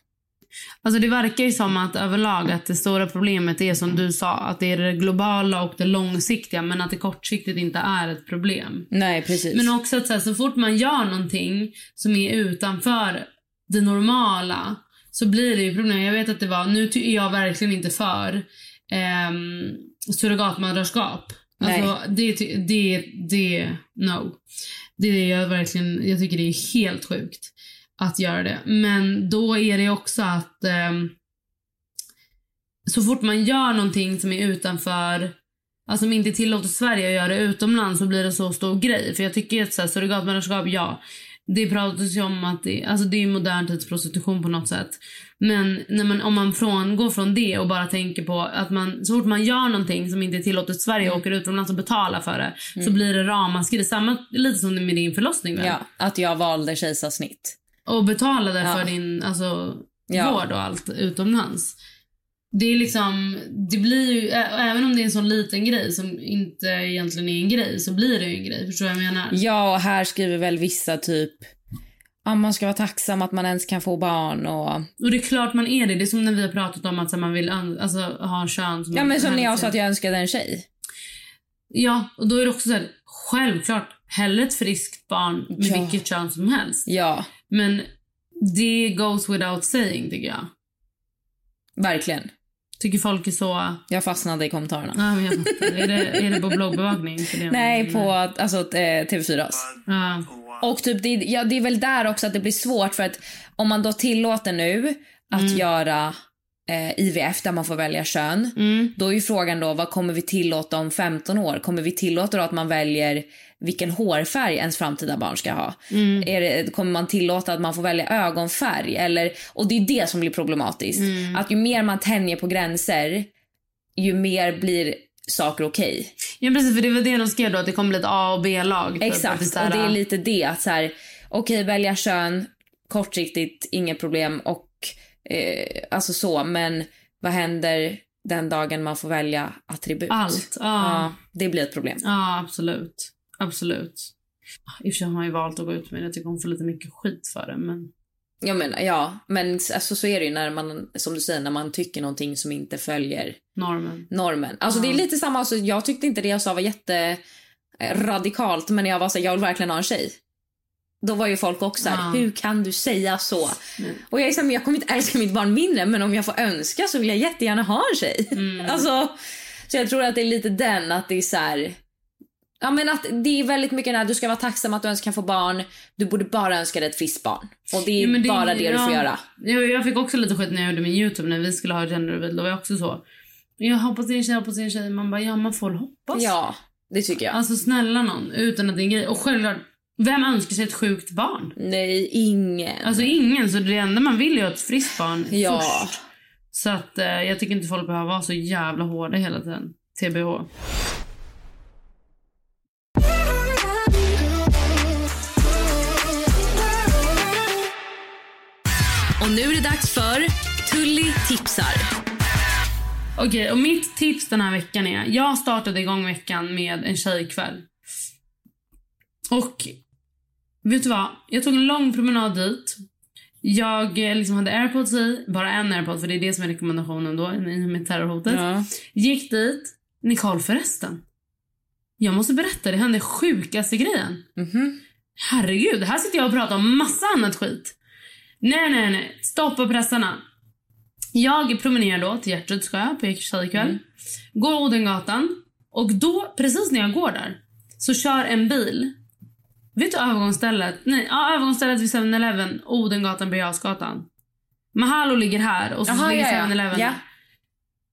B: Alltså det verkar ju som att överlag att det stora problemet är som du sa, att det är det globala och det långsiktiga men att det kortsiktigt inte är ett problem.
A: Nej, precis.
B: Men också att så, här, så fort man gör någonting som är utanför det normala så blir det ju problem. Jag vet att det var, nu är jag verkligen inte för ehm, surrogatmödraskap. Alltså, det, det, det, no. Det är jag verkligen, jag tycker det är helt sjukt att göra det. Men då är det också att ehm, så fort man gör någonting som är utanför Alltså som inte i Sverige att göra det utomlands så blir det så stor grej. För jag tycker att så här, surrogatmödraskap, ja. Det pratas ju om att det, alltså det är modern tids prostitution på något sätt. Men när man, om man från, går från det och bara tänker på att man, så fort man gör någonting som inte är tillåtet i Sverige och åker utomlands och betalar för det så blir det ramaskri. Samma lite som med din förlossning väl?
A: Ja, att jag valde kejsarsnitt.
B: Och betalade
A: Ja.
B: för din alltså,
A: Ja.
B: vård och allt utomlands. Det är liksom, det blir ju, även om det är en sån liten grej som inte egentligen är en grej så blir det ju en grej. Förstår du vad jag menar?
A: Ja, och här skriver väl vissa typ ja, man ska vara tacksam att man ens kan få barn och...
B: Och det är klart man är det. Det är som när vi har pratat om att så, man vill alltså, ha en kön som
A: Ja, men som när jag sa att jag önskade en tjej.
B: Ja, och då är det också så här, självklart, hellre ett friskt barn med
A: Ja.
B: vilket kön som helst.
A: Ja,
B: Men det goes without saying tycker jag.
A: verkligen.
B: Tycker folk är så...
A: Jag fastnade i kommentarerna.
B: Ja, jag fattar. är, det, är det på bloggbevakning? Det?
A: Nej, på alltså, eh, TV4.
B: Ja.
A: Och typ, det, ja, det är väl där också att det blir svårt för att om man då tillåter nu att göra eh, IVF där man får välja kön.
B: Mm.
A: Då är ju frågan då, vad kommer vi tillåta om 15 år? Kommer vi tillåta att man väljer vilken hårfärg ens framtida barn ska ha? Är det, kommer man tillåta att man får välja ögonfärg? Eller, och det är det som blir problematiskt. Att ju mer man tänjer på gränser, ju mer blir saker okej.
B: ja, precis. För det var det de skrev då, att det kommer bli ett A och B-lag.
A: Exakt,
B: här-
A: och det är lite det att så här, okej välja kön, kortsiktigt inget problem och Eh, alltså så, men vad händer den dagen man får välja attribut?
B: Allt. Ja.
A: Ja, det blir ett problem.
B: Ja, absolut. Absolut. I och för sig har man ju valt att gå ut med det. Jag tycker hon får lite mycket skit för det. Men
A: Jag menar, ja, men alltså, så är det ju när man, som du säger, när man tycker någonting som inte följer
B: normen.
A: normen. Alltså det är lite samma, alltså, jag tyckte inte det jag sa var jätte eh, radikalt, men jag var så här, jag vill verkligen ha en tjej. Då var ju folk också här,
B: Ja.
A: hur kan du säga så? Och jag är så här, jag kommer inte älska mitt barn mindre, men om jag får önska så vill jag jättegärna ha en tjej. Alltså, så jag tror att det är lite den, att det är så här, Ja men att det är väldigt mycket när du ska vara tacksam att du ens kan få barn. Du borde bara önska dig ett friskt barn. Och det är
B: Ja, det-
A: bara det du får
B: ja.
A: göra.
B: Jag, jag fick också lite skit när jag gjorde min Youtube när vi skulle ha gender reveal. Då var jag också så. Jag hoppas det är en tjej, hoppas det är en tjej. Man bara, ja man får hoppas.
A: Ja, det tycker jag.
B: Alltså snälla någon, utan att det är en grej. Och självklart, vem önskar sig ett sjukt barn?
A: Nej, ingen.
B: Alltså ingen, så det enda man vill är ett friskt barn
A: Ja.
B: först. Så att eh, jag tycker inte folk behöver vara så jävla hårda hela tiden. TBH.
A: Och nu är det dags för Tully tipsar.
B: Okej, och mitt tips den här veckan är... Jag startade igång veckan med en tjejkväll. Och vet du vad? Jag tog en lång promenad dit. Jag eh, liksom hade airpods i, bara en airpod för det är det som är rekommendationen då i med terrorhotet.
A: Ja.
B: Gick dit. Nicole förresten. Jag måste berätta, det hände sjukaste grejen.
A: Mhm.
B: Herregud, här sitter jag och pratar om massa annat skit. Nej, nej, nej. Stoppa pressarna. Jag promenerar då till Gertruds sjö på tjejkväll. Går Odengatan. Och då, precis när jag går där, så kör en bil. Vet du övergångsstället? Nej, ja, övergångsstället vid 7-Eleven, Odengatan, Birger. Mahalo ligger här och så
A: Jaha,
B: ligger
A: ja, ja.
B: 7-Eleven
A: Ja.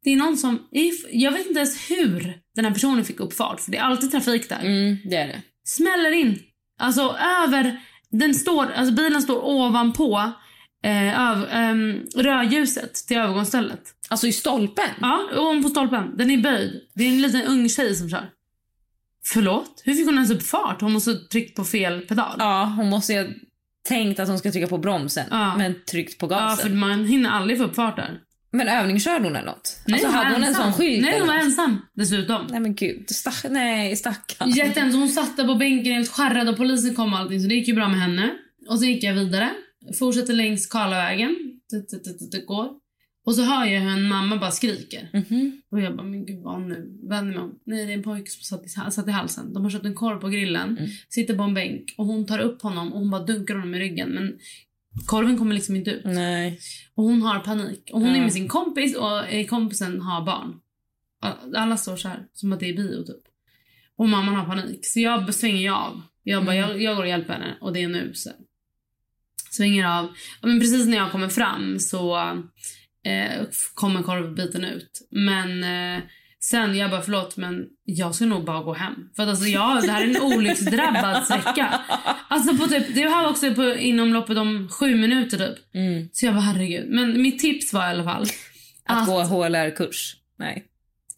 B: Det är någon som... Jag vet inte ens hur den här personen fick upp fart, för det är alltid trafik där
A: Mm, det är det.
B: smäller in. Alltså över, den står, alltså bilen står ovanpå eh, öv, ehm, rödljuset till övergångsstället.
A: Alltså i stolpen?
B: Ja, ovanpå stolpen. Den är böjd. Det är en liten ung tjej som kör. Förlåt? Hur fick hon ens upp fart? Hon måste ha tryckt på fel pedal.
A: Ja, hon måste ha tänkt att hon ska trycka på bromsen,
B: Ja.
A: men tryckt på
B: Ja,
A: gasen.
B: för man hinner aldrig få upp fart där.
A: Men övningskörde hon eller något?
B: Nej,
A: alltså,
B: var
A: hade hon en sån skylt?
B: Nej, hon var ensam dessutom.
A: Nej men gud, stack, nej stackarn.
B: Jättehemskt. Hon satt där på bänken helt skärrad och polisen kom och allting så det gick ju bra med henne. Och så gick jag vidare. Fortsätter längs Karlavägen. Går. Och så hör jag hur en mamma bara skriker.
A: Mhm.
B: Och jag bara, men gud vad nu? Vänder mig om. Nej, det är en pojke som satt i, satt i halsen. De har köpt en korv på grillen. Sitter på en bänk. Och hon tar upp honom och hon bara dunkar honom i ryggen. Men korven kommer liksom inte ut.
A: Nej.
B: Och hon har panik. Och hon är
A: Ja.
B: med sin kompis och eh, kompisen har barn. Alla står så här, som att det är bio typ. Och mamman har panik. Så jag svänger av. Jag bara, jag, jag går och hjälper henne och det är nu så. Svänger av. Ja, Men precis när jag kommer fram så eh, kommer korvbiten ut. Men eh, sen, jag bara förlåt men jag ska nog bara gå hem. För att alltså jag, det här är en olycksdrabbad sträcka. Alltså på typ, det här var också på, inom loppet om sju minuter typ.
A: Mm.
B: Så jag bara herregud. Men mitt tips var i alla fall.
A: Att gå HLR-kurs? Nej,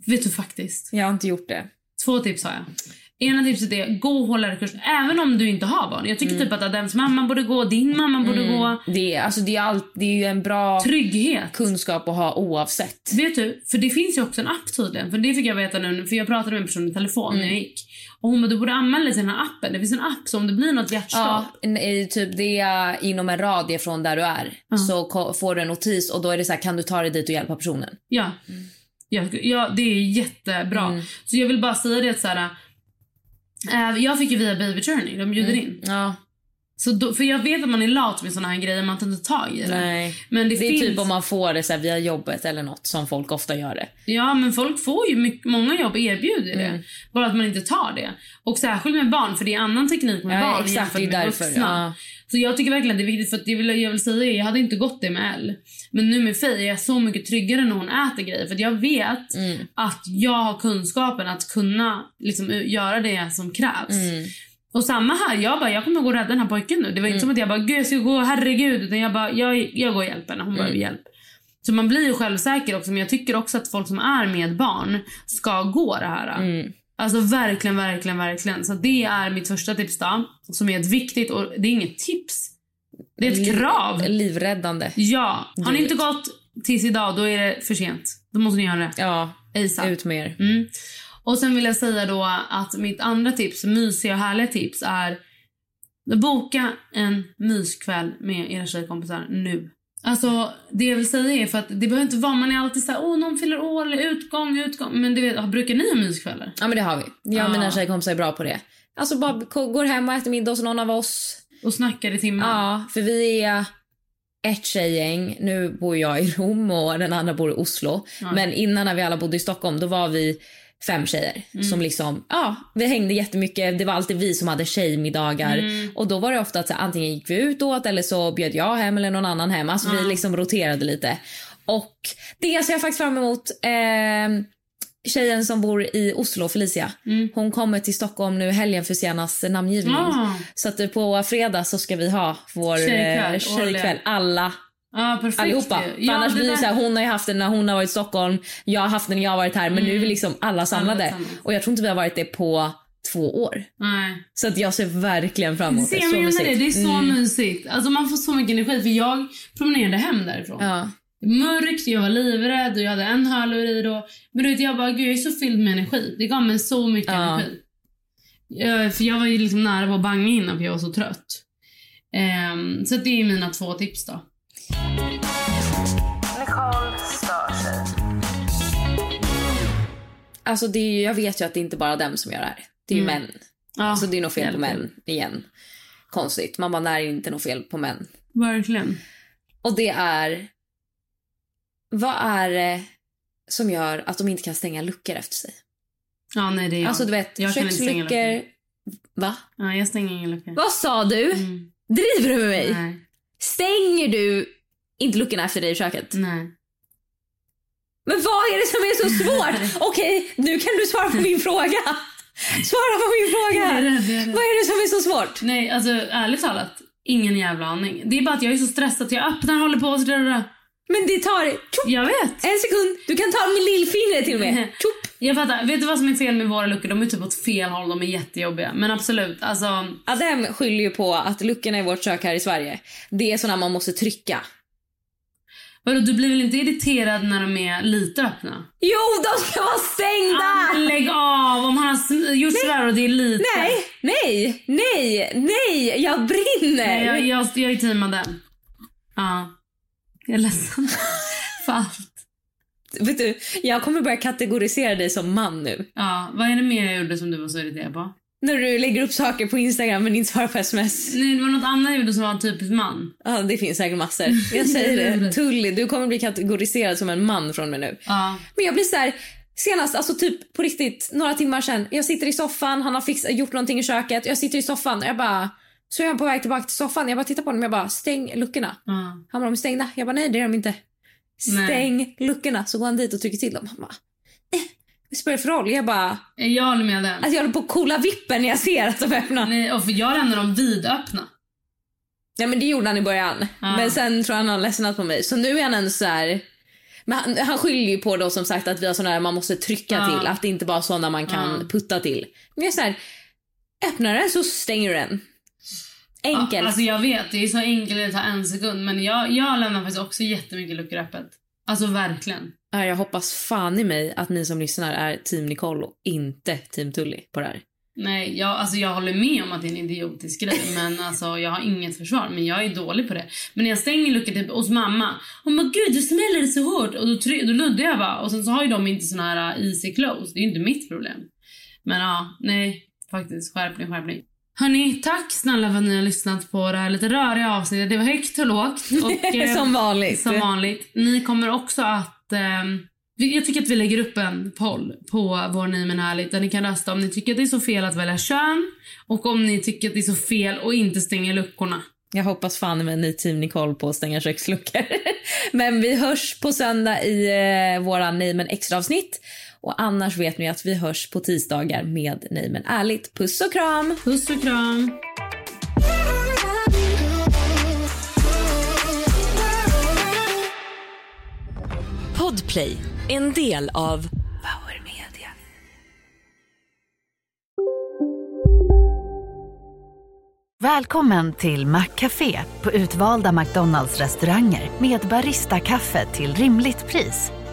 B: Vet du faktiskt.
A: jag har inte gjort det.
B: Två tips har jag. Ena tipset är gå HLR-kurs även om du inte har barn. Jag tycker typ att Adams mamma borde gå, din mamma borde gå.
A: Det är, alltså, det, är allt, det är ju en bra
B: Trygghet.
A: kunskap att ha oavsett.
B: Vet du, för det finns ju också en app tydligen. För det fick jag veta nu, för jag pratade med en person i telefon när jag gick. Och hon bara, du borde anmäla dig till den här appen. Det finns en app så om det blir något hjärtstopp.
A: Ja, i typ det är inom en radie från där du är så ko- får du en notis och då är det så här, kan du ta dig dit och hjälpa personen?
B: Ja. Ja, ja, det är jättebra. Så jag vill bara säga det att så här, jag fick ju via Baby Journey, de bjuder in.
A: Ja,
B: Så då, för jag vet att man är lat med såna här grejer, man tar inte tag i det.
A: nej.
B: Men det,
A: Det är
B: finns...
A: typ om man får det så via jobbet eller något som folk ofta gör det.
B: Ja, men folk får ju mycket, många jobb erbjuder det.
A: Mm.
B: Bara att man inte tar det. Och särskilt med barn, för det är annan teknik med
A: Ja,
B: barn
A: exakt,
B: jämfört
A: det är
B: med
A: därför.
B: vuxna.
A: Ja.
B: Så jag tycker verkligen det är viktigt, för att jag vill, jag vill säga jag hade inte gått det med Elle. Men nu med Faye är jag så mycket tryggare när hon äter grejer. För jag vet
A: Mm.
B: att jag har kunskapen att kunna liksom, göra det som krävs.
A: Mm.
B: Och samma här, jag bara, jag kommer gå och rädda den här pojken nu. Det var inte som att jag bara, gud jag ska gå, herregud. Utan jag bara, jag, jag går och hjälper henne. Hon
A: Mm.
B: behöver hjälp. Så man blir ju självsäker också. Men jag tycker också att folk som är med barn ska gå det här.
A: Mm.
B: Alltså verkligen, verkligen, verkligen. Så det är mitt första tips då. Som är ett viktigt, och det är inget tips. Det är ett krav.
A: Livräddande.
B: Ja. Har ni inte gått tills idag, då är det för sent. Då måste ni göra det.
A: Ja,
B: ASAP.
A: ut med er.
B: Mm. Och sen vill jag säga då att mitt andra tips, mysiga och härliga tips, är boka en myskväll med era tjejkompisar nu. Alltså det jag vill säga är för att det behöver inte vara, man är alltid såhär, åh någon fyller år eller utgång, utgång. Men du vet, brukar ni ha myskvällar?
A: Ja men det har vi. Jag och mina tjejkompisar är bra på det. Alltså bara går hem och äter middag hos någon av oss.
B: Och snackar i timmar?
A: Ja, för vi är ett tjejgäng. Nu bor jag i Rom och den andra bor i Oslo.
B: Ja.
A: Men innan när vi alla bodde i Stockholm då var vi fem tjejer
B: Mm.
A: som liksom, ja, vi hängde jättemycket. Det var alltid vi som hade tjejmiddagar
B: Mm.
A: och då var det ofta att så, antingen gick vi ut åt eller så bjöd jag hem eller någon annan hem. Alltså
B: Ja.
A: vi liksom roterade lite. Och det ser jag faktiskt fram emot. Eh, tjejen som bor i Oslo, Felicia,
B: Mm.
A: hon kommer till Stockholm nu helgen för senast namngivning.
B: Ah.
A: Så att på fredag så ska vi ha vår
B: Tjejkväll,
A: eh, tjejkväll.
B: årligen.
A: Alla,
B: Ja, perfekt.
A: allihopa. För annars blir det så här, hon har ju haft det när hon har varit i Stockholm, jag har haft det när jag har varit här. Men nu är vi liksom alla samlade. Och jag tror inte vi har varit det på två år.
B: Nej.
A: Så att jag ser verkligen fram emot det. Så mysigt.
B: det. Det är så
A: Mm.
B: mysigt. Alltså man får så mycket energi. För jag promenerade hem därifrån.
A: Ja.
B: Mörkt, jag var livrädd och jag hade en hörlur i då. Men du vet, jag bara, gud jag är så fylld med energi. Det gav mig så mycket
A: Ja.
B: energi. Jag, för jag var ju liksom nära på att banga innan för jag var så trött. Ehm, så det är mina två tips då.
A: Alltså det är, ju- jag vet ju att det är inte bara dem som gör det här. Det är ju
B: Mm.
A: män.
B: Ja,
A: Så det är nog fel på män igen. Konstigt. Man bara, det är inte något fel på män.
B: Verkligen.
A: Och det är... Vad är det som gör att de inte kan stänga luckor efter sig?
B: Ja, nej det är jag.
A: Alltså du vet,
B: jag kan inte stänga
A: köksluckor...
B: luckor.
A: Va?
B: Ja, jag stänger ingen lucka.
A: Vad sa du?
B: Mm.
A: Driver du med mig?
B: Nej.
A: Stänger du inte luckorna efter dig i köket?
B: Nej.
A: Men vad är det som är så svårt? Okej, nu kan du svara på min fråga. Svara på min fråga.
B: Är jag är.
A: Vad är det som är så svårt?
B: Nej, alltså ärligt talat. Ingen jävla aning. Det är bara att jag är så stressad. Jag öppnar, håller på och sådär.
A: Men det tar tjopp,
B: Jag vet.
A: en sekund. Du kan ta med lillfingret till och med. Tjopp.
B: Jag fattar. Vet du vad som är fel med våra luckor? De är typ åt fel håll. De är jättejobbiga. Men absolut, alltså.
A: Adem skyller ju på att luckorna i vårt kök här i Sverige, det är såna man måste trycka.
B: Vadå, du blir väl inte irriterad när de är lite öppna?
A: Jo, de ska vara stängda!
B: Ah, lägg av! Om han har gjort sådär och det är lite.
A: Nej, nej, nej, nej, jag brinner!
B: Nej, jag, jag, jag är teamad den. Ja. Jag är ledsen. För allt.
A: Vet du, jag kommer börja kategorisera dig som man nu.
B: Ja, vad är det mer jag gjorde som du var så irriterad på?
A: När du lägger upp saker på Instagram men inte svarar på sms.
B: Nej, det var något annat jag gjorde som var typiskt man.
A: Ja, det finns säkert massor. Jag säger det. Tully, du kommer bli kategoriserad som en man från mig nu.
B: Ja.
A: Men jag blir så här, senast, alltså typ på riktigt, några timmar sedan. Jag sitter i soffan, han har fix, gjort någonting i köket. Jag sitter i soffan och jag bara, så är jag på väg tillbaka till soffan. Jag bara tittar på honom jag bara, stäng luckorna.
B: ja.
A: Han bara, de är stängda. Jag bara, nej det är de inte.
B: Nej.
A: Stäng luckorna. Så går han dit och trycker till dem. Han bara, eh, det spelar för roll. Jag bara,
B: Jag håller med den.
A: alltså jag håller på att kolla vippen när jag ser att de är öppna.
B: Nej, och för jag lämnar dem vidöppna.
A: Ja men det gjorde han i början.
B: Ja.
A: Men sen tror jag han har ledsnat på mig. Så nu är han en så här... Men han, han skyller ju på då som sagt att vi har såna här man måste trycka
B: Ja.
A: till. Att det inte bara är såna man kan
B: Ja.
A: putta till. Men jag är så här, öppnar den så stänger den. Enkelt.
B: Ja, alltså jag vet, det är så enkelt, det tar en sekund. Men jag, jag lämnar faktiskt också jättemycket luckor öppet. Alltså verkligen.
A: Ja, jag hoppas fan i mig att ni som lyssnar är team Nicole och inte team Tully på det här.
B: Nej, jag, alltså jag håller med om att det är en idiotisk grej. Men alltså jag har inget försvar. Men jag är dålig på det. Men när jag stänger luckor typ hos mamma. Hon bara gud du smäller så hårt. Och då, då luddar jag bara. Och sen så har ju de inte såna här uh, easy close. Det är ju inte mitt problem. Men ja, nej. Faktiskt skärpning, skärpning. Hörni, tack snälla för att ni har lyssnat på det här lite röriga avsnittet. Det var högt och lågt. Och, eh,
A: som vanligt.
B: som vanligt. Ni kommer också att... vi- jag tycker att vi lägger upp en poll på vår Name and Härligt där ni kan rösta om ni tycker att det är så fel att välja kön och om ni tycker att det är så fel att inte stänga luckorna.
A: Jag hoppas fan med ny team Nicole på att stänga köksluckor. Men vi hörs på söndag i eh, våra Nej men extra avsnitt. Och annars vet ni att vi hörs på tisdagar med Nej men ärligt. Puss och kram!
B: Puss och kram.
F: Podplay, en del av Power Media.
D: Välkommen till Maccafé på utvalda McDonalds restauranger med Baristakaffe till rimligt pris.